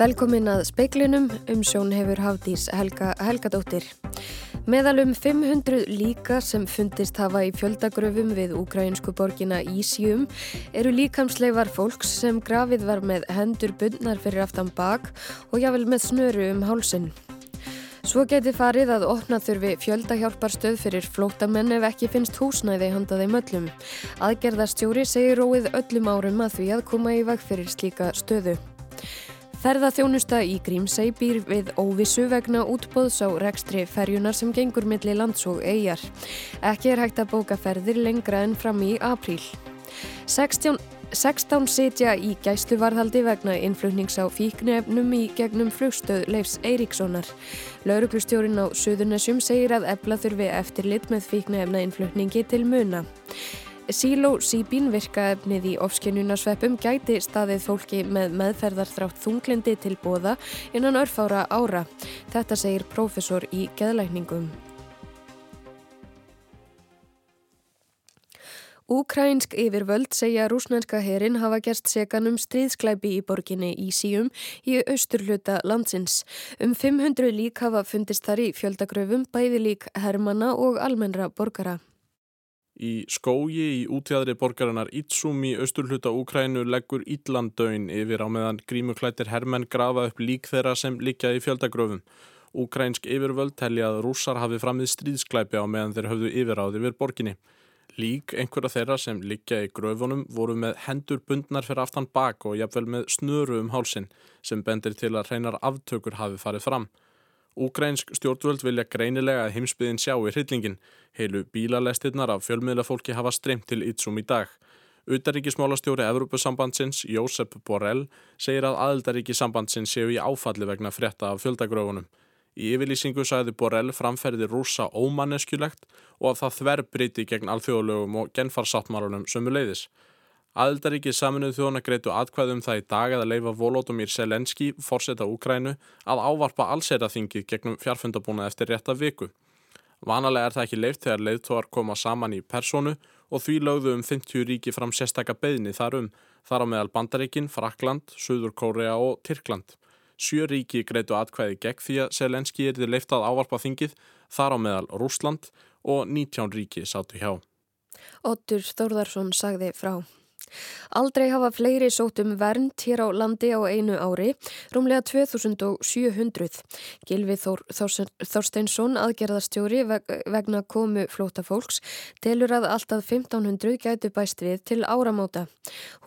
Velkomin að speiklinum um sjón hefur Hafdís Helga, Helgadóttir. Meðalum 500 líka sem fundist hafa í fjöldagröfum við ukrainsku borgina Ísjum eru líkamsleifar fólks sem grafið var með hendur bundnar fyrir aftan bak og jável með snöru um hálsin. Svo geti farið að opna þurfi fjöldahjálparstöð fyrir flótamenn ef ekki finnst húsnæði handaði möllum. Aðgerðarstjóri segir róið öllum árum að því að koma í vag fyrir slíka stöðu. Ferðaþjónusta í Grímsæ býr við óvissu vegna útbóðs á rekstri ferjunar sem gengur milli lands og eigjar. Ekki er hægt að bóka ferðir lengra en fram í apríl. 16, 16 sitja í gæsluvarðhaldi vegna innflutnings á fíknefnum í gegnum flugstöð Leifs Eiríkssonar. Lauruglustjórin á Suðunessjum segir að ebla þurfi eftirlit með fíknefna innflutningi til muna. Sílósíbín virkaefnið í ofskynjunarsveppum gæti staðið fólki með meðferðarþrátt þunglindi til bóða innan örfára ára. Þetta segir prófessor í geðlækningum. Úkrænsk yfirvöld segja rúsnænska herin hafa gerst segan um stríðsklæpi í borginni í síum í austurluta landsins. Um 500 lík hafa fundist þar í fjöldagröfum, bæði lík hermana og almennra borgara. Í skógi í útjæðri borgarinnar Ítsum í austurhluta Úkrænu leggur Ítlandauin yfir á meðan grímuklættir hermenn grafa upp lík þeirra sem likja í fjöldagröfum. Úkrænsk yfirvöld telja að rússar hafi framið stríðsklæpi á meðan þeir höfðu yfiráði við borginni. Lík einhverja þeirra sem likja í gröfunum voru með hendur bundnar fyrir aftan bak og jafnvel með snöru um hálsin sem bendir til að hreinar aftökur hafi farið fram. Úgrænsk stjórnvöld vilja greinilega að heimsbyðin sjá í hryllingin. Heilu bílalestirnar af fjölmiðlafólki hafa streymt til Ítsum í dag. Utaríkismálastjóri Evrópusambandsins, Jósef Borrell, segir að aðildaríkisambandsins séu í áfalli vegna frétta af fjöldagröfunum. Í yfirlýsingu sagði Borrell framferði rúsa ómanneskjulegt og að það þver breyti gegn alþjóðlögum og genfarsáttmálunum sömu leiðis. Aðildaríkið saminuð þjóna greitu atkvæðum það í dag að leifa Volodymyr Selenski, fórseta Úkrænu, að ávarpa allseraþingið gegnum fjarfundabúna eftir rétta viku. Vanalega er það ekki leift þegar leiðtóar koma saman í personu og því lögðu um 50 ríki fram sérstakka beðni þar um, þar á meðal Bandaríkin, Frakland, Suður Kórea og Tyrkland. Sjö ríki greitu atkvæði gegn því að Selenski er þið leift að ávarpa þingið, þar á meðal Rúsland og 19 ríki sátu hjá. Ottur Þórðarsson sagði frá. Aldrei hafa fleiri sótt um vernd hér á landi á einu ári, rúmlega 2700. Gilvi Þór, Þorsteinsson, aðgerðarstjóri vegna komu flótafólks, telur að alltaf 1500 gætu bæst við til áramóta.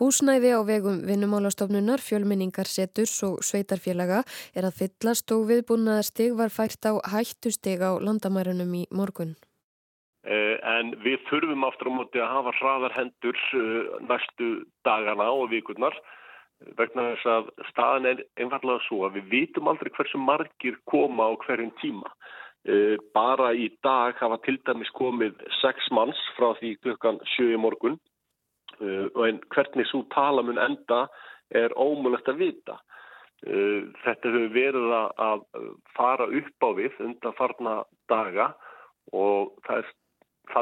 Húsnæði á vegum vinnumálastofnunar, fjölminningar seturs og sveitarfélaga er að fyllast og viðbúnaðarstig var fært á hættustig á landamærunum í morgun. Eh, en við þurfum aftur á móti að hafa hraðar hendur eh, næstu dagana og vikurnar vegna þess að staðan er einfallega svo að við vitum aldrei hversu margir koma á hverjum tíma. Eh, bara í dag hafa til dæmis komið sex manns frá því klukkan sjö í morgun en hvernig svo tala mun enda er ómulagt að vita. Þetta hefur verið að fara upp á við undan farna daga og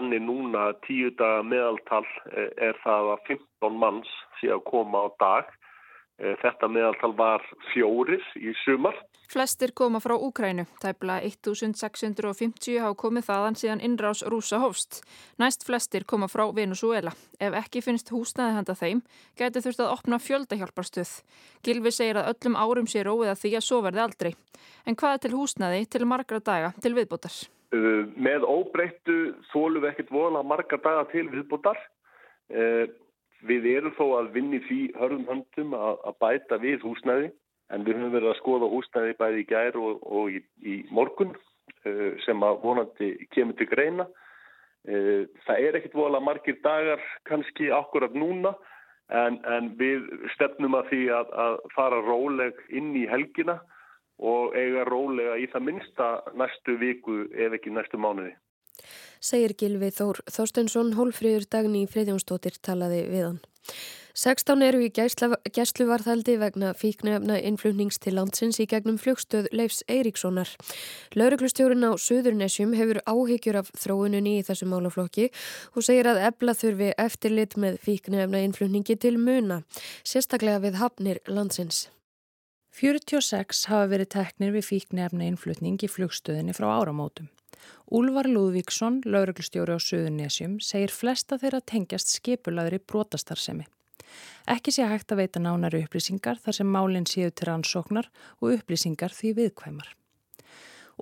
Þannig núna tíu daga meðaltal eh, er það að 15 manns sé að koma á dag. Eh, þetta meðaltal var fjóris í sumar. Flestir koma frá Úkrænu. Tæpla 1650 hafa komið þaðan síðan innrás rúsa hófst. Næst flestir koma frá Venezuela. Ef ekki finnst húsnaði handa þeim, gæti þurft að opna fjöldahjálparstöð. Gilvi segir að öllum árum sé róið að því að svo verði aldrei. En hvað er til húsnaði til margra daga til viðbútar? Uh, með óbreyttu þólum við ekkert vola marga daga til viðbútar. Uh, við erum þó að vinni því hörðum höndum að, bæta við húsnæði en við höfum verið að skoða húsnæði bæði í gær og, og í, í morgun uh, sem að vonandi kemur til greina. Það er ekkert vola margir dagar kannski akkurat núna en, en við stefnum að því að, að fara róleg inn í helgina og eiga rólega í það minsta næstu viku ef ekki næstu mánuði. Segir Gilvi Þór Þorstensson, hólfrýður dagni í Freidjónsdóttir talaði við hann. 16 eru í gæsluvarðhaldi vegna fíknefna innflutnings til landsins í gegnum flugstöð Leifs Eiríkssonar. Lauruglustjórin á Suðurnesjum hefur áhyggjur af þróununni í þessu málaflokki og segir að ebla þurfi eftirlit með fíknefna innflutningi til muna, sérstaklega við hafnir landsins. 46 hafa verið teknir við fíknefni innflutning í flugstöðinni frá áramótum. Úlvar Lúðvíksson, lauruglustjóri á Suðunesjum, segir flesta þeirra tengjast skipulaðri brotastarsemi. Ekki sé hægt að veita nánari upplýsingar þar sem málinn séu til rannsóknar og upplýsingar því viðkvæmar.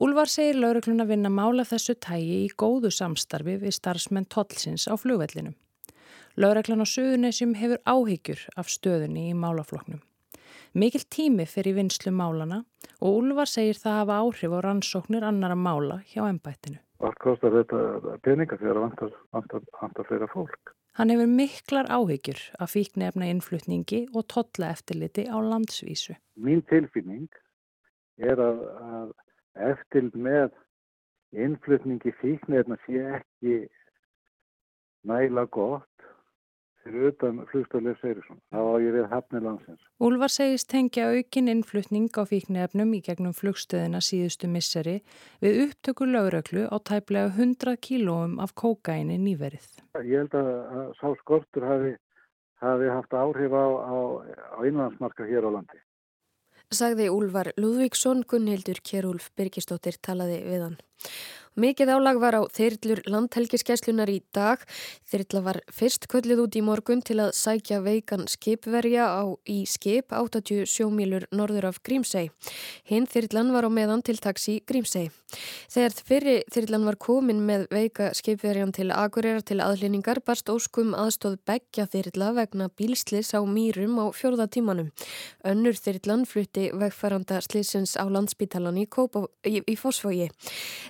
Úlvar segir laurugluna vinna mála þessu tægi í góðu samstarfi við starfsmenn tollsins á flugvellinum. Lauruglan á Suðunesjum hefur áhyggjur af stöðunni í málafloknum. Mikil tími fyrir vinslu málana og Úlvar segir það hafa áhrif á rannsóknir annara mála hjá ennbættinu. Allt kostar þetta peninga þegar það vantar, vantar, fyrir fólk. Hann hefur miklar áhyggjur af fíknefna innflutningi og totla eftirliti á landsvísu. Mín tilfinning er að, að eftir með innflutningi fíknefna sé ekki næla gott fyrir utan flugstöðlega Seyrisson. Það var ég við hafnir landsins. Úlvar segist tengja aukin innflutning á fíknefnum í gegnum flugstöðina síðustu misseri við upptöku lauröklu á tæplega 100 kílóum af kókaini nýverið. Ég held að sá skortur hafi, hafi haft áhrif á, á, á innlandsmarka hér á landi. Sagði Úlvar Lúðvíksson, Gunnhildur Kjærúlf Birgistóttir talaði við hann. Mikið álag var á þyrlur landhelgiskeslunar í dag. Þyrla var fyrst köllið út í morgun til að sækja veikan skipverja á í skip 87 mílur norður af Grímsei. Hinn þyrlan var á meðan til taksi Grímsei. Þegar fyrri þyrlan var komin með veika skipverjan til Akureyra til aðlýningar barst óskum aðstóð begja þyrla vegna bílslis á mýrum á fjórða tímanum. Önnur þyrlan flutti vegfæranda slisins á landsbítalan í, í, í Fosfógi.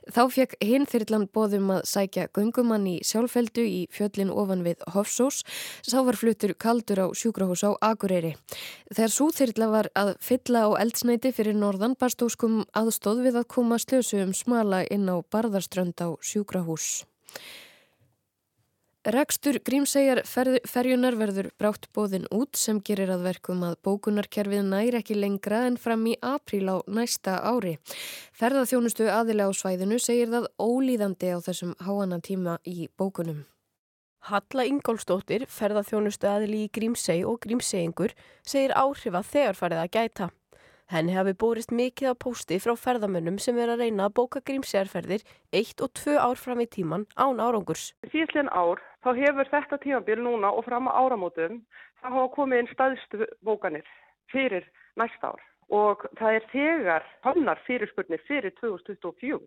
Þá fekk hinn þyrrlan bóðum að sækja gungumann í sjálfveldu í fjöllin ofan við Hofsós. Sá var fluttur kaldur á sjúkrahús á Akureyri. Þegar svo þyrrla var að fylla á eldsneiti fyrir norðan barstóskum aðstóð við að koma slösu um smala inn á barðarströnd á sjúkrahús. Rekstur Grímsegjar ferjunar verður brátt bóðin út sem gerir að verkum að bókunarkerfið næri ekki lengra en fram í apríl á næsta ári. Ferðarþjónustu aðilega á svæðinu segir það ólíðandi á þessum háana tíma í bókunum. Halla Ingólstóttir, ferðarþjónustu aðili í Grímseg og Grímsegingur, segir áhrifa þegar farið að gæta. Henni hafi búrist mikið á pósti frá ferðamönnum sem er að reyna að bóka grímsjárferðir eitt og tvö ár fram í tíman án árangurs. Síðan ár þá hefur þetta tímabil núna og fram á áramótum þá hafa komið inn staðstu bókanir fyrir næsta ár og það er þegar hannar fyrirspurnir fyrir 2024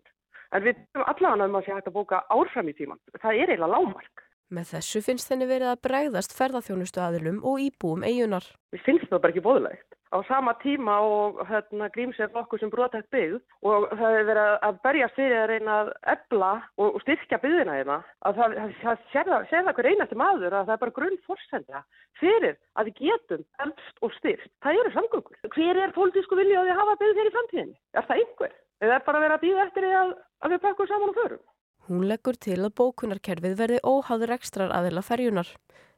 en við erum allavega um að sé hægt að bóka ár fram í tíman. Það er eiginlega lágmark. Með þessu finnst henni verið að bregðast ferðarþjónustu aðilum og íbúum eigunar. Við finnst það bara ekki bóðulegt á sama tíma og hérna, grímsef okkur sem brotætt byggð og það hefur verið að berjast fyrir að reyna að ebla og, styrkja byggðina hérna að það, það séð okkur einasti maður að það er bara grunn fórsendja fyrir að við getum eldst og styrkt. Það eru samgöngur. Hver er pólitísku vilja að við hafa byggð þeirri framtíðinni? Er það einhver? Eða er bara vera að býða eftir að, að við pakkum saman og förum? Hún leggur til að bókunarkerfið verði óháður ekstrar aðila ferjunar.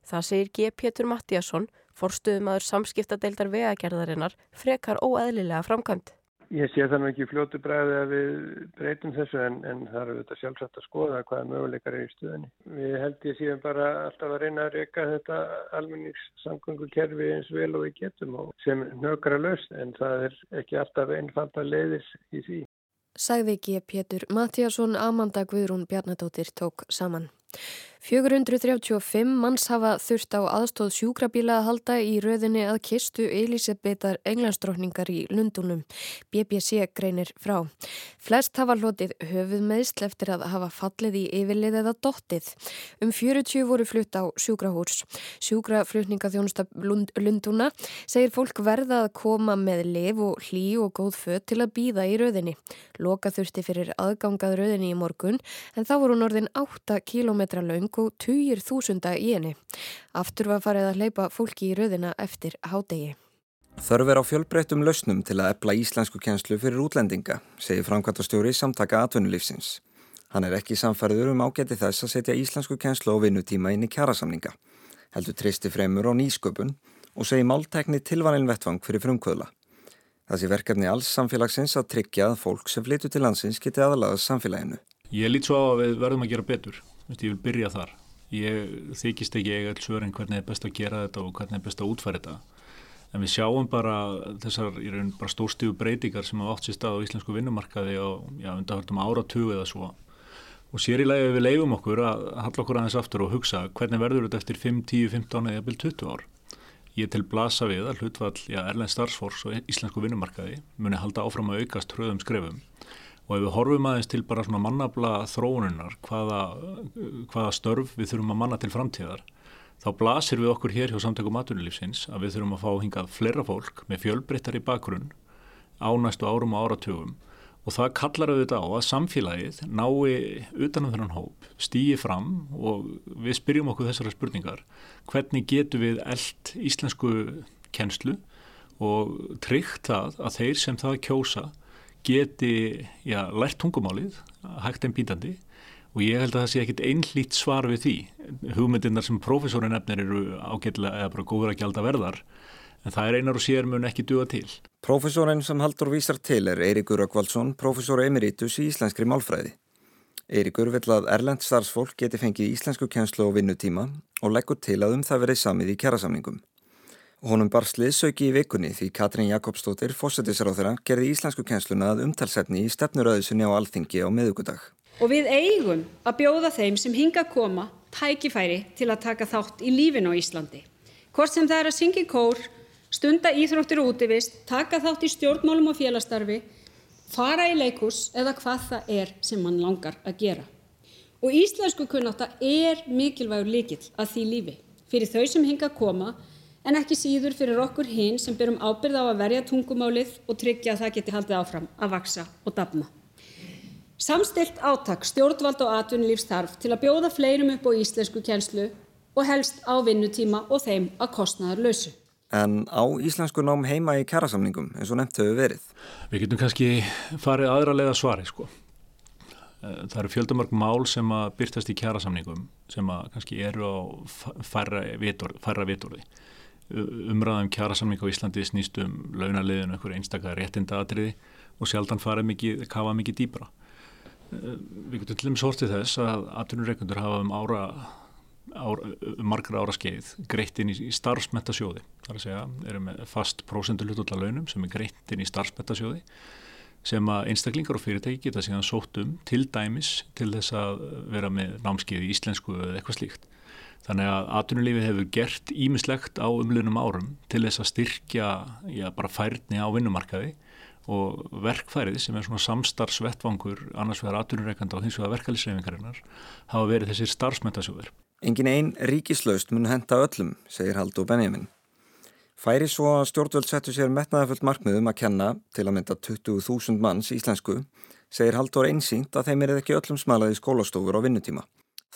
Það segir G. Pétur Mattíasson, forstuðumadur samskiptadeildar vegagerðarinnar, frekar óeðlilega framkvæmt. Ég sé þannig ekki fljótu bræði að við breytum þessu en, en það eru þetta sjálfsagt að skoða hvaða möguleikar er í stuðinni. Við held ég síðan bara alltaf að reyna að reyka þetta almenningssamgöngukerfi eins vel og við getum og sem nökra löst en það er ekki alltaf einfalda leiðis í því. Sagði ekki Pétur Mattíasson, Amanda Guðrún Bjarnadóttir tók saman. 435 manns hafa þurft á aðstóð sjúkrabíla að halda í röðinni að kistu Elisabethar englandsdrókningar í Lundunum. BBC greinir frá. Flest hafa hlotið höfuð meðsl eftir að hafa fallið í yfirlið eða dottið. Um 40 voru flutt á sjúkrahúrs. Sjúkraflutningaþjónusta Lunduna segir fólk verða að koma með lev og hlý og góð född til að býða í röðinni. Loka þurfti fyrir aðgangað röðinni í morgun en þá voru norðin 8 km laung og týjir þúsunda í henni. Aftur var farið að leipa fólki í röðina eftir hádegi. Þörf er á fjölbreyttum lausnum til að epla íslensku kjenslu fyrir útlendinga, segir framkvæmtastjóri samtaka atvinnulífsins. Hann er ekki samfærður um ágæti þess að setja íslensku kjenslu og vinnutíma inn í kjærasamninga. Heldur tristi fremur á nýsköpun og segir máltækni tilvanilin vettvang fyrir frumkvöðla. Það sé verkefni alls samfélagsins að tryggja að fólk sem flytur til landsins geti aðalaðast samfélaginu. Ég lít svo á að við verðum að gera betur ég vil byrja þar. Ég þykist ekki eiga alls svörin hvernig er best að gera þetta og hvernig er best að útfæra þetta. En við sjáum bara þessar í raun bara stórstífu breytingar sem hafa átt sér stað á íslensku vinnumarkaði á undarhaldum áratug eða svo. Og sér í lagi við leifum okkur að halla okkur aðeins aftur og hugsa hvernig verður þetta eftir 5, 10, 15 eða byrj 20 ár. Ég til blasa við að hlutvall Erlend Starsfors og íslensku vinnumarkaði muni halda áfram að aukast hröðum skrefum og ef við horfum aðeins til bara svona mannabla þróuninnar hvaða, hvaða störf við þurfum að manna til framtíðar þá blasir við okkur hér hjá samtökum maturlífsins að við þurfum að fá hingað fleira fólk með fjölbreyttar í bakgrunn á næstu árum og áratugum. Og það kallar auðvitað á að samfélagið nái utanum þennan hóp, stýji fram og við spyrjum okkur þessara spurningar. Hvernig getur við eld íslensku kennslu og tryggt það að þeir sem það kjósa geti já, lært tungumálið, hægt en bítandi og ég held að það sé ekkit einlít svar við því. Hugmyndirnar sem profesorinn efnir eru ágætilega eða bara góður að gælda verðar en það er einar og sér mun ekki duga til. Profesorinn sem Haldur vísar til er Eirikur Akvaldsson, profesor emeritus í íslenskri málfræði. Eirikur vill að Erlend starfsfólk geti fengið íslensku kjenslu og vinnutíma og leggur til að um það verið samið í kjærasamningum. Honum bar sliðsauki í vikunni því Katrín Jakobsdóttir, fósettisráþurra, gerði íslensku kjensluna að umtalsetni í stefnuröðusinni á Alþingi á miðugudag. Og við eigum að bjóða þeim sem hinga koma tækifæri til að taka þátt í lífin á Íslandi. Hvort sem það er að syngja kór, stunda íþróttir og útivist, taka þátt í stjórnmálum og félastarfi, fara í leikús eða hvað það er sem mann langar að gera. Og íslensku kunnáta er mikilvægur líkil að því lífi fyrir þau sem hinga koma en ekki síður fyrir okkur hinn sem byrjum ábyrð á að verja tungumálið og tryggja að það geti haldið áfram að vaksa og dafna. Samstilt átak stjórnvald og atvinnulífs þarf til að bjóða fleirum upp á íslensku kjenslu og helst á vinnutíma og þeim að kostnaðar lausu. En á íslensku nám heima í kærasamningum eins og nefnt hefur verið? Við getum kannski farið aðralega svari sko. Eh, það eru fjöldamörg mál sem að byrtast í kærasamningum sem að kannski eru á færra vitorði umræðum kjærasamling á Íslandi snýst um launaliðinu einhver einstaklega réttinda atriði og sjaldan farið mikið, kafa mikið dýbra. Eh, við getum til dæmis hortið þess að atvinnureikundur hafa um ára, ára um margra ára skeið greitt inn í starfsmettasjóði. Það er að segja, erum með fast prósendulutulla launum sem er greitt inn í starfsmettasjóði sem að einstaklingar og fyrirtæki geta síðan sótt um til dæmis til þess að vera með námskeið í íslensku eða eitthvað slíkt. Þannig að atvinnulífið hefur gert ímislegt á umlunum árum til þess að styrkja já, bara færni á vinnumarkaði og verkfærið sem er svona samstarfsvettvangur annars vegar atvinnureikanda og hins vegar verkefælisreifingarinnar hafa verið þessir starfsmyndasjóður. Engin einn ríkislaust mun henda öllum, segir Haldur Benjamin. Færi svo að stjórnvöld settu sér metnaðafullt markmiðum að kenna til að mynda 20.000 manns íslensku, segir Haldur einsýnt að þeim er ekki öllum smalaði skólastofur á vinnutíma.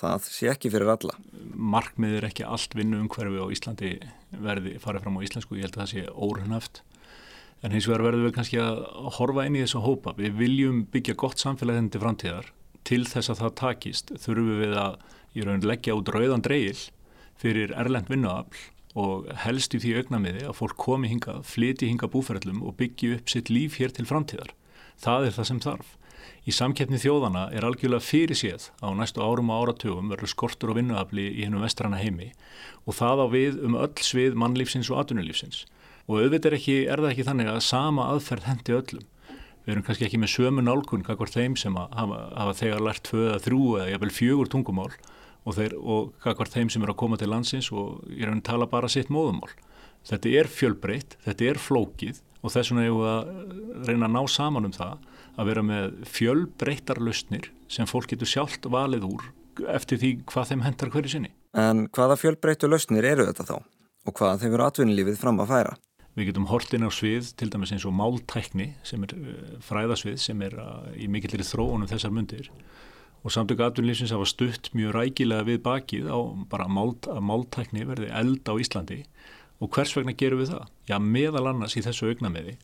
Það sé ekki fyrir alla. Markmið er ekki allt vinnu umhverfi á Íslandi verði farið fram á íslensku, ég held að það sé órunhaft. En hins vegar verðum við kannski að horfa inn í þessu hópa. Við viljum byggja gott samfélag henni til framtíðar. Til þess að það takist þurfum við að í raun leggja út rauðan dreigil fyrir erlend vinnuafl og helst í því augnamiði að fólk komi hinga, flyti hinga búferðlum og byggja upp sitt líf hér til framtíðar. Það er það sem þarf. Í samkeppni þjóðana er algjörlega fyrir séð á næstu árum og áratugum verður skortur og vinnuafli í hennum vestrana heimi og það á við um öll svið mannlífsins og atvinnulífsins. Og auðvitað er, ekki, er það ekki þannig að sama aðferð hendi öllum. Við erum kannski ekki með sömu nálgun kakvar þeim sem hafa, hafa þegar lært tvö eða þrjú eða jafnvel fjögur tungumál og, þeir, og kakvar þeim sem eru að koma til landsins og er að tala bara sitt móðumál. Þetta er fjölbreytt, þetta er flókið og þess vegna hefur við að reyna að ná saman um það að vera með fjölbreyttar lausnir sem fólk getur sjálft valið úr eftir því hvað þeim hendar hverju sinni. En hvaða fjölbreyttu lausnir eru þetta þá? Og hvað hefur atvinnilífið fram að færa? Við getum hortin á svið, til dæmis eins og máltækni sem er eh, fræðasvið sem er eh, í mikillir þróunum þessar mundir og samtöku atvinnilífsins hafa stutt mjög rækilega við bakið á bara mált, að máltækni verði eld á Íslandi og hvers vegna gerum við það? Já, meðal annars í þessu augnameði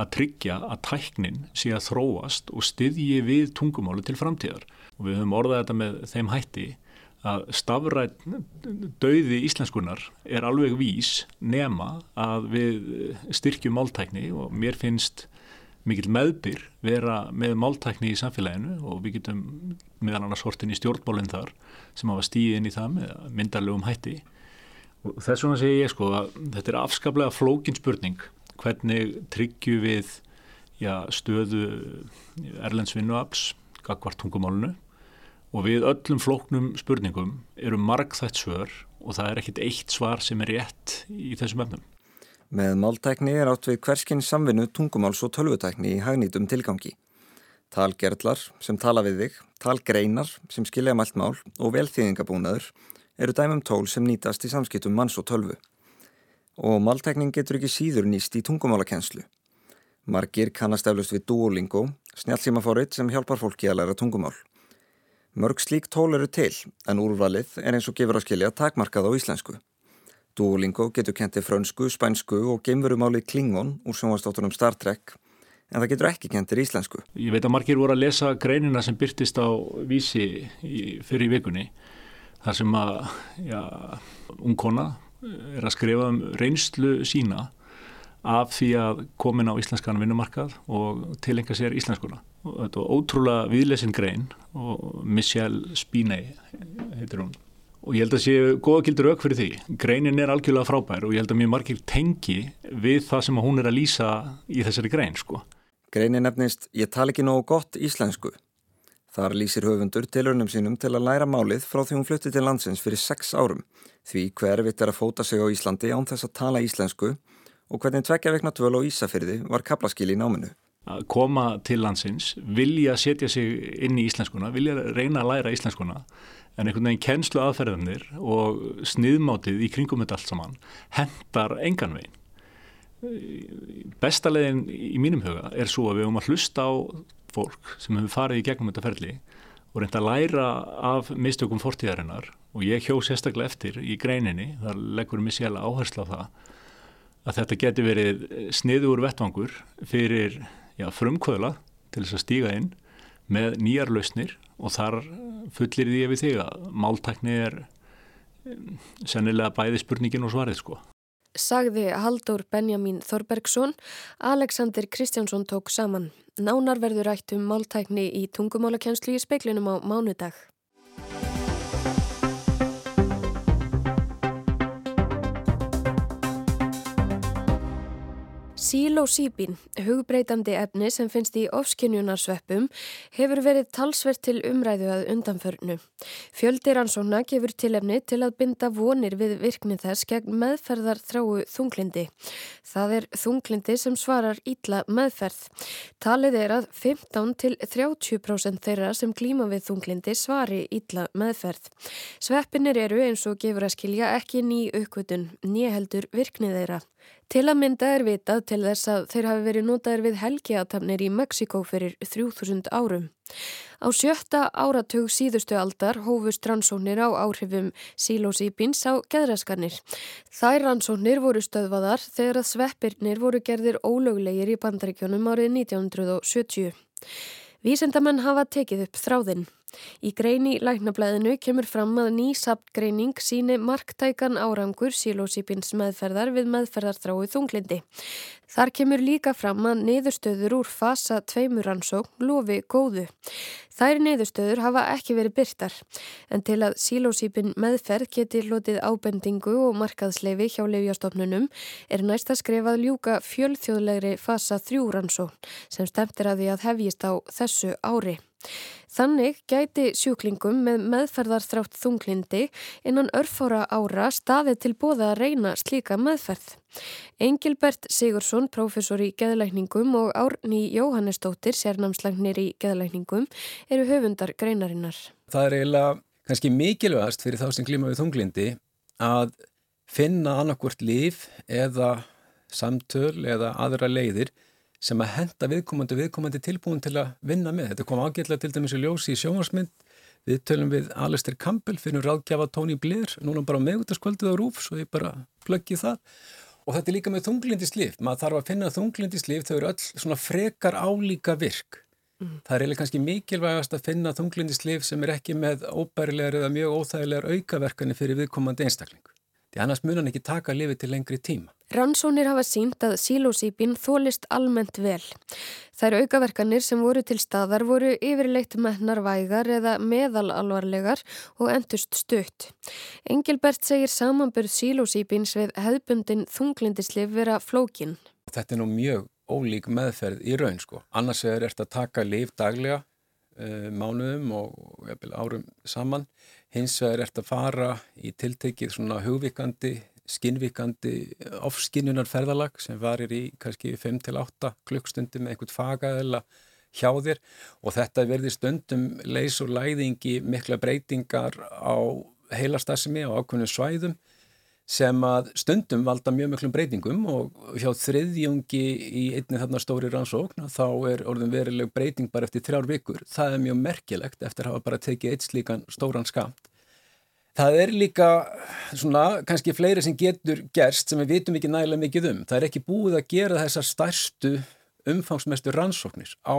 að tryggja að tæknin sé að þróast og styðji við tungumáli til framtíðar. Og við höfum orðað þetta með þeim hætti að stafrætt dauði íslenskunar er alveg vís nema að við styrkjum máltækni og mér finnst mikil meðbyr vera með máltækni í samfélaginu og við getum meðal annars hortin í stjórnmálinn þar sem hafa stíðin í það með myndarlegum hætti Og þess vegna segir ég sko að þetta er afskaplega flókin spurning hvernig tryggju við já, stöðu erlendsvinnuafls gagvart tungumálunu og við öllum flóknum spurningum eru margþætt svör og það er ekkit eitt svar sem er rétt í þessum efnum. Með máltækni er átt við hverskinn samvinnu tungumáls og tölvutækni í hagnýtum tilgangi. Talgerðlar sem tala við þig, talgreinar sem skilja mælt mál og velþýðingabúnaður eru dæmum tól sem nýtast í samskiptum manns og tölvu. Og máltækning getur ekki síður nýst í tungumálakenslu. Margir kannast eflust við Duolingo, snjálfsímafórið sem hjálpar fólki að læra tungumál. Mörg slík tól eru til, en úrvalið er eins og gefur að skilja takmarkað á íslensku. Duolingo getur kentið frönsku, spænsku og geimverumálið Klingon úr sjónvastáttunum Star Trek, en það getur ekki kentir íslensku. Ég veit að margir voru að lesa greinina sem byrtist á vísi fyrir vikunni, þar sem að ja, ungkona er að skrifa um reynslu sína af því að komin á íslenskan vinnumarkað og tilenga sér íslenskuna. Og þetta var ótrúlega viðlesin grein og Michelle Spiney heitir hún. Og ég held að séu góða gildur auk fyrir því. Greinin er algjörlega frábær og ég held að mjög margir tengi við það sem hún er að lýsa í þessari grein sko. Greinin nefnist Ég tala ekki nógu gott íslensku. Þar lýsir höfundur tilurnum sínum til að læra málið frá því hún flutti til landsins fyrir sex árum. Því hver vitt er að fóta sig á Íslandi án þess að tala íslensku og hvernig tvekja vekna tvöl á Ísafyrði var kaplaskil í náminu. Að koma til landsins, vilja setja sig inn í íslenskuna, vilja reyna að læra íslenskuna en einhvern veginn kennslu aðferðanir og sniðmátið í kringum þetta allt saman hendar engan veginn. Besta leiðin í mínum huga er svo að við höfum að hlusta á fólk sem hefur farið í gegnum þetta ferli og reynda að læra af mistökum fortíðarinnar og ég hjó sérstaklega eftir í greininni, þar leggur mér sjálf áherslu á það að þetta geti verið sniður vettvangur fyrir já, frumkvöla til þess að stíga inn með nýjar lausnir og þar fullir því ef við þig að máltækni er sennilega bæði spurningin og svarið sko. Sagði Haldur Benjamin Þorbergsson, Alexander Kristjánsson tók saman. Nánar verður rætt um máltækni í tungumálakenslu í speiklinum á mánudag. Sílósíbín, hugbreytandi efni sem finnst í ofskynjunarsveppum, hefur verið talsvert til umræðu að undanförnu. Fjöldir ansóna gefur tilefni til að binda vonir við virkni þess gegn meðferðar þráu þunglindi. Það er þunglindi sem svarar ítla meðferð. Talið er að 15 til 30% þeirra sem klíma við þunglindi svari ítla meðferð. Sveppinir eru eins og gefur að skilja ekki ný aukvötun, nýheldur virkni þeirra. Til að mynda er vitað til þess að þeir hafi verið notaðir við helgiatafnir í Mexiko fyrir 3000 árum. Á sjötta áratug síðustu aldar hófust rannsóknir á áhrifum sílósípins á geðraskanir. Þær rannsóknir voru stöðvaðar þegar að sveppirnir voru gerðir ólöglegir í bandaríkjónum árið 1970. Vísendamenn hafa tekið upp þráðinn. Í greini læknablaðinu kemur fram að ný saptgreining síni marktækan árangur sílósípins meðferðar við meðferðarþrái þunglindi. Þar kemur líka fram að niðurstöður úr fasa tveimuransókn lofi góðu. Þær niðurstöður hafa ekki verið byrtar en til að sílósípin meðferð geti hlotið ábendingu og markaðsleifi hjá lefjastofnunum er næst að skrifað ljúka fjölþjóðlegri fasa þrjúransókn sem stemtir að því að hefjist á þessu ári. Þannig gæti sjúklingum með meðferðarþrátt þunglindi innan örfára ára staði til bóða að reyna slíka meðferð. Engilbert Sigursson, prófessor í geðlækningum og Árni Jóhannesdóttir, sérnámslagnir í geðlækningum, eru höfundar greinarinnar. Það er eiginlega kannski mikilvægast fyrir þá sem klíma við þunglindi að finna annarkvort líf eða samtöl eða aðra leiðir sem að henda viðkomandi viðkomandi tilbúin til að vinna með. Þetta kom ágætlega til dæmis í ljósi í sjónvarsmynd. Við tölum við Alistair Campbell, finnum ráðgjafa Tony Blair, núna bara meðgutaskvöldið á Rúf, svo ég bara plöggi það. Og þetta er líka með þunglindislif. Maður þarf að finna þunglindislif, þau eru öll svona frekar álíka virk. Mm. Það er eiginlega kannski mikilvægast að finna þunglindislif sem er ekki með óbærilegar eða mjög óþægilegar aukaverkani fyrir viðkomandi einstakling. Því annars munan ekki taka lifi til lengri tíma. Rannsónir hafa sínt að sílósýpin þólist almennt vel. Þær aukaverkanir sem voru til staðar voru yfirleitt mennar vægar eða meðalalvarlegar og endust stutt. Engilbert segir samanbörð sílósýpins við hefðbundin þunglindislif vera flókin. Þetta er nú mjög ólík meðferð í raun sko. Annars er þetta að taka liv daglega, uh, mánuðum og árum saman. Hins vegar er þetta að fara í tiltekið svona hugvikandi skinnvíkandi ofskinnunarferðalag sem varir í kannski 5-8 klukkstundi með einhvert fagaðela hjá þér. Og þetta verði stundum leys og læðingi mikla breytingar á heilastasmi á ákveðinu svæðum sem að stundum valda mjög miklum breytingum. Og hjá þriðjungi í einni þarna stóri rannsókn þá er orðin verileg breyting bara eftir þrjár vikur. Það er mjög merkilegt eftir að hafa bara tekið eitt slíkan stóran skamt Það er líka svona kannski fleiri sem getur gerst sem við vitum ekki nægilega mikið um. Það er ekki búið að gera þessar stærstu umfangsmestu rannsóknir á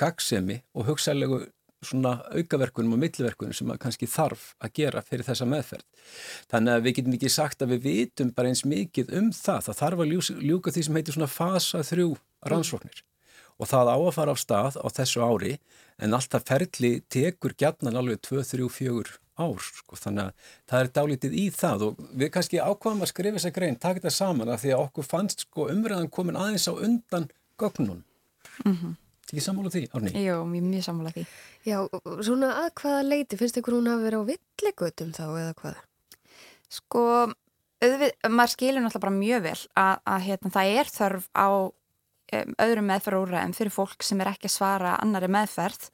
gagsemi og hugsalegu svona aukaverkunum og milliverkunum sem kannski þarf að gera fyrir þessa meðferð. Þannig að við getum ekki sagt að við vitum bara eins mikið um það. Það þarf að ljúka því sem heitir svona fasa þrjú rannsóknir og það á að fara á stað á þessu ári en alltaf ferli tekur gætnan alveg 2, 3, 4 ár sko. þannig að það er dálítið í það og við kannski ákvaðum að skrifa þessa grein taka þetta saman að því að okkur fannst sko, umræðan komin aðeins á undan gögnun mm -hmm. ekki sammála því, Árni? Jó, mjög, mjög sammála því Já, svona að hvaða leiti finnst ykkur hún að vera á villegötum þá eða hvað? Sko auðvið, maður skilur náttúrulega bara mjög vel að, að hérna, það er þörf á um, öðrum meðferðúræðum fyrir fólk sem er ekki að svara annari meðferð.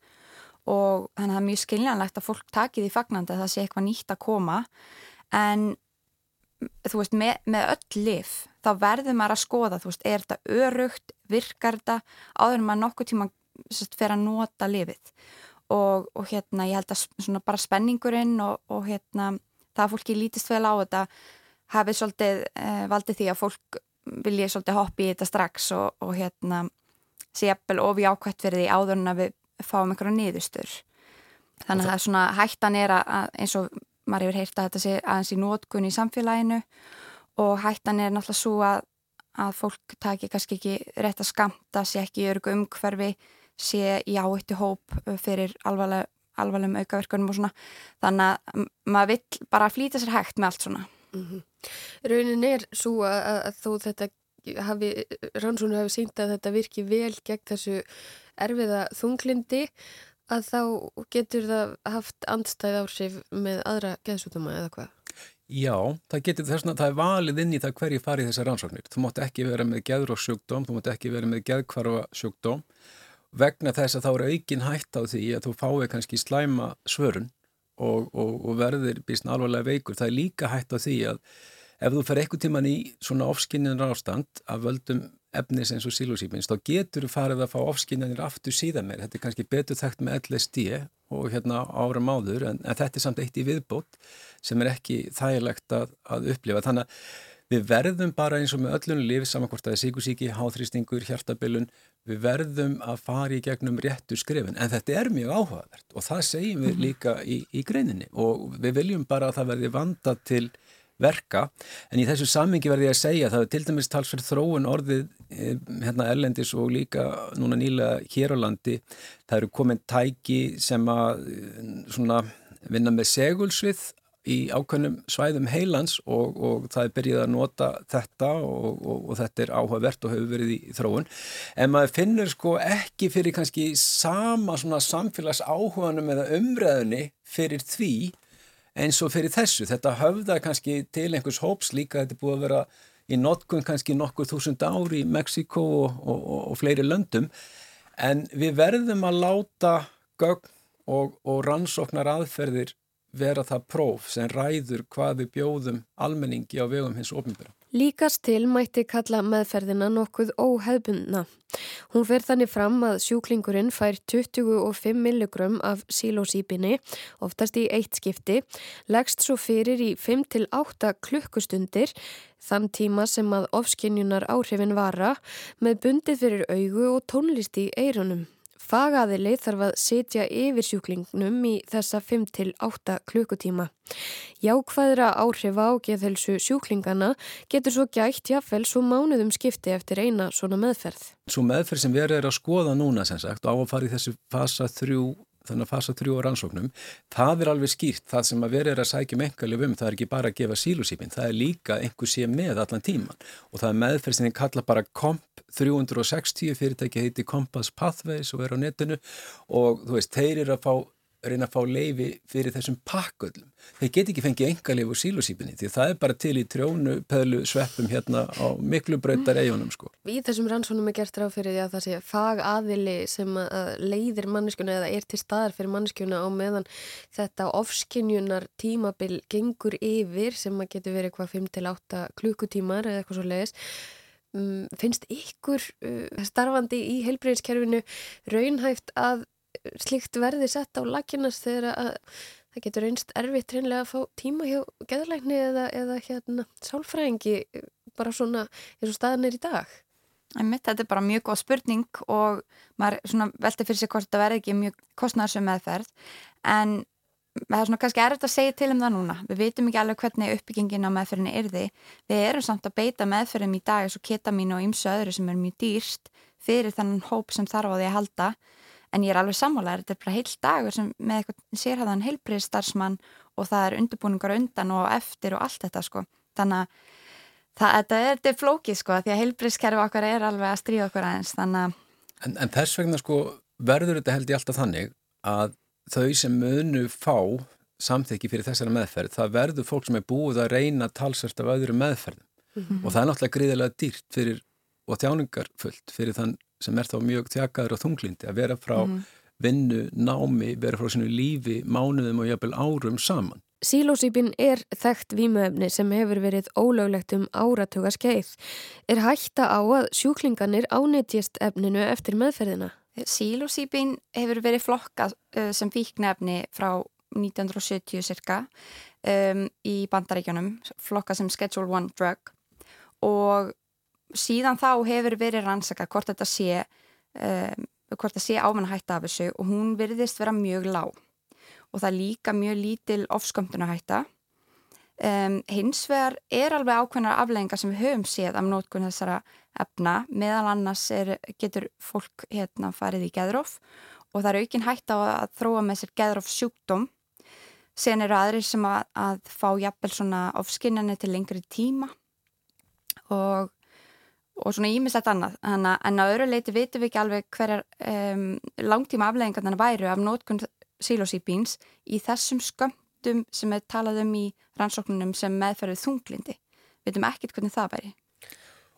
Og þannig að það er mjög skiljanlegt að fólk takið í fagnandi að það sé eitthvað nýtt að koma. En þú veist með, með öll lif þá verður maður að skoða þú veist er þetta örugt, virkar þetta? Áður en maður nokkuð tíma fyrir að nota lifið og, og hérna ég held að bara spenningurinn og, og hérna það að fólki lítist vel á þetta hafið svolítið eh, valdið því að fólk vilja svolítið hoppi í þetta strax og, og hérna sé eppel við ákvæmt fyrir því áður en að við fáum einhverja niðurstur þannig að það er svona hættan er að eins og maður hefur heyrt að þetta sé aðeins í nótkunni í samfélaginu og hættan er náttúrulega svo að, að fólk taki kannski ekki rétt að skamta, sé ekki í örgu umhverfi sé í áhættu hóp fyrir alvarlega, alvarlegum aukaverkunum og svona. Þannig að maður vill bara flýta sér hægt með allt svona. Mm -hmm. Raunin er svo að, að þó þetta hafi, rannsónu hafi sínt að þetta virki vel gegn þessu erfiða þunglindi að þá getur það haft andstæð ársif með aðra geðsútuma eða hvað? Já, það getur þess að það er valið inn í það hverju farið þessar rannsóknir. Þú mátt ekki vera með geðróssjúkdóm, þú mátt ekki vera með geðkvarfa sjúkdóm vegna þess að þá eru aukin hætt á því að þú fái kannski slæma svörun og, og, og verðir bísna alvarlega veikur. Það er líka hætt á því að ef þú fer eitthvað tíman í svona ofskinninar ástand af völdum efnis eins og sílósýpins, þá getur þú farið að fá ofskinanir aftur síðan meir. Þetta er kannski betur þekkt með LSD og hérna ára máður, en, en þetta er samt eitt í viðbót sem er ekki þægilegt að, að upplifa. Þannig að við verðum bara eins og með öllunum lif, samankvort að það er síkusíki, háþrýstingur, hjartabilun, við verðum að fara í gegnum réttu skrifin. En þetta er mjög áhugavert og það segjum við mhm. líka í, í greininni og við viljum bara að það verði vanda til verka en í þessu sammingi verði ég að segja það er til dæmis talsverð þróun orðið eh, hérna erlendis og líka núna nýlega hér á landi það eru komin tæki sem að eh, svona vinna með segulsvið í ákveðnum svæðum heilans og, og það er byrjið að nota þetta og, og, og þetta er áhugavert og hefur verið í þróun en maður finnur sko ekki fyrir kannski sama svona samfélags áhuganum eða umræðunni fyrir því eins og fyrir þessu. Þetta höfða kannski til einhvers hóps líka, þetta er búið að vera í notkun kannski nokkur þúsund ári í Mexiko og, fleiri löndum en við verðum að láta gögn og rannsóknar aðferðir vera það próf sem ræður hvað við bjóðum almenningi á vegum hins ofnbjörn. Líkast til mætti kalla meðferðina nokkuð óhefbundna. Hún fer þannig fram að sjúklingurinn fær 25 milligram af sílósýpinni, oftast í eitt skipti, leggst svo fyrir í 5-8 klukkustundir, þann tíma sem að ofskinjunar áhrifin vara, með bundið fyrir augu og tónlist í eirunum. Fagaðili þarf að setja yfir sjúklingnum í þessa 5-8 klukkutíma. Jákvæðra áhrif á geðhelsu sjúklingana getur svo gætt jáfnvel svo mánuðum skipti eftir eina svona meðferð. Svo meðferð sem verður að skoða núna sem sagt á að fara í þessu fasa þrjú þannig að fasa þrjú á rannsóknum, það er alveg skýrt, það sem að verið er að sækja um engalið um, það er ekki bara að gefa sílusípin, það er líka einhver sé með allan tíman og það er meðferð sem þið kalla bara KOMP 360, fyrirtæki heiti Compass Pathways og er á netinu. Og þú veist, þeir eru að fá reyna að fá leifi fyrir þessum pakköllum. Þeir get ekki fengið enga leif úr sílusýpinni því það er bara til í trjónu peðlu sveppum hérna á miklu bröytar eigunum sko. Í þessum rannsónum er gert ráð fyrir því að það sé fag aðili sem að leiðir manneskjuna eða er til staðar fyrir manneskjuna á meðan þetta ofskinjunar tímabil gengur yfir sem að getur verið hvað 5-8 klukkutímar eða eitthvað svo leiðis. Um, finnst ykkur uh, starfandi í heilbreyðiskerfinu raunhæft að slikt verði sett á lakinast þegar að það getur einst erfitt reynlega að fá tíma hjá geðlækni eða, eða hérna sálfræðingi bara svona eins og staðan er í dag? Einmitt, þetta er bara mjög góð spurning og maður velti fyrir sig hvort það verði ekki mjög kostnæðsum meðferð en það er svona kannski erfitt að segja til um það núna. Við veitum ekki alveg hvernig uppbyggingin á meðferðinni er því. Við erum samt að beita meðferðum í dag eins og ketamín og ymsu öðru sem er mjög dýrst fyrir þannan hóp sem þarf á því að halda en ég er alveg sammálaður, þetta er bara heil dagur sem með eitthvað sérhæðan heilbriðstarfsmann og það er undirbúningar undan og eftir og allt þetta sko þannig að það, þetta er, er flókið sko því að heilbriðskerfi okkar er alveg að stríða okkur aðeins að en, en þess vegna sko verður þetta held ég alltaf þannig að þau sem munu fá samþykki fyrir þessara meðferð, það verður fólk sem er búið að reyna talsvært af öðru meðferðum mm -hmm. og það er náttúrulega gríðilega dýrt fyrir, og þjáningarfullt fyrir þann sem er þá mjög þjakaður á þunglindi að vera frá mm. vinnu, námi, vera frá sinu lífi, mánuðum og jafnvel árum saman. Sílósýpin er þekkt výmuefni sem hefur verið ólöglegt um áratuga skeið. Er hætta á að sjúklinganir ánetjast efninu eftir meðferðina? Sílósýpin hefur verið flokkað sem fíknefni frá 1970 cirka um, í bandaríkjunum, flokkað sem Schedule 1 drug og síðan þá hefur verið rannsaka hvort þetta sé um, hvort það sé ámann hætta af þessu og hún virðist vera mjög lág. Og það er líka mjög lítil ofskömmtunahætta um, hins vegar er alveg ákveðnar afleggingar sem við höfum séð af nótkunn þessara efna. Meðal annars er, getur fólk hérna farið í geðróf og það er aukin hætta á að þróa með sér geðróf sjúkdóm sen eru aðrir sem að, að fá jafnvel svona ofskinnani til lengri tíma og og svona ímislegt annað Hanna, en á öru leiti vitum við ekki alveg hverjar um, langtíma afleggingarna væru af nótkunn sílósýpíns í þessum skömmtum sem er talað um í rannsóknunum sem meðferðið þunglindi við veitum ekkert hvernig það væri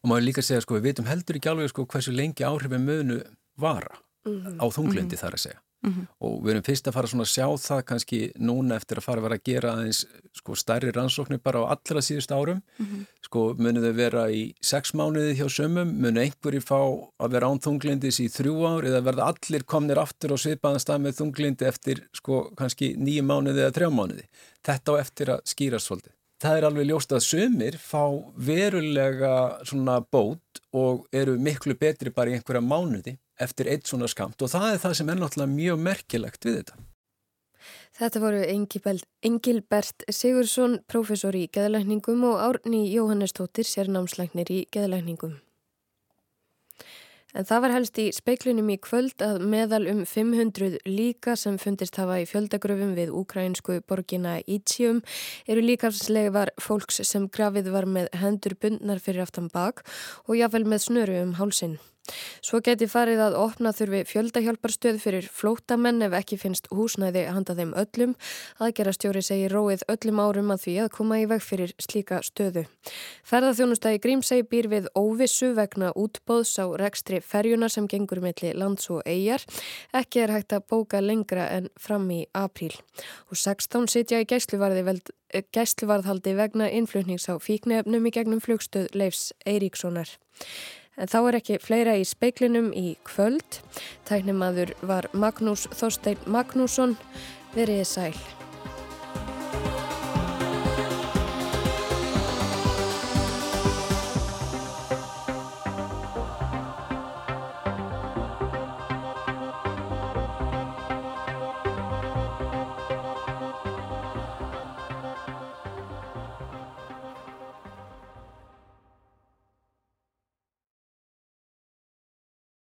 Og maður líka segja sko við veitum heldur ekki alveg sko hversu lengi áhrifin mönu vara mm -hmm. á þunglindi mm -hmm. þar að segja Mm -hmm. og við erum fyrst að fara svona að sjá það kannski núna eftir að fara að vera að gera aðeins sko stærri rannsóknir bara á allra síðust árum. Mm -hmm. sko munið þau vera í sex mánuði hjá sömum munið einhverjir fá að vera án þunglindis í þrjú ár? Eða verða allir komnir aftur og svipaðan stað með þunglindi eftir sko kannski nýju mánuði eða þrjá mánuði? Þetta á eftir að skýra svolítið. Það er alveg ljóst að sömur fá verulega svona bót og eru miklu betri bara í einhverja mánuði eftir eitt svona skamt og það er það sem er náttúrulega mjög merkilegt við þetta. Þetta voru Engilbert Sigursson, professor í geðlækningum og Árni Jóhannes Tóttir, sérnámslæknir í geðlækningum. En það var helst í speiklunum í kvöld að meðal um 500 líka sem fundist hafa í fjöldagröfum við ukrainsku borgina Ítsjum eru líkafslegar fólks sem grafið var með hendur bundnar fyrir aftan bak og jáfnvel með snöru um hálsin. Svo geti farið að opna þurfi fjöldahjálparstöð fyrir flótamenn ef ekki finnst húsnæði handa þeim öllum. Aðgerastjóri segir róið öllum árum að því að koma í veg fyrir slíka stöðu. Ferðarþjónustæði Grímsæ býr við óvissu vegna útbóðs á rekstri ferjunar sem gengur melli lands og eigjar. Ekki er hægt að bóka lengra en fram í apríl. Og 16 sitja í gæsluvarðhaldi vegna innflutnings á fíknefnum í gegnum flugstöð Leifs Eiríkssonar. En þá er ekki fleira í speiklinum í kvöld. Tæknimaður var Magnús Þorstein Magnússon. Verið sæl.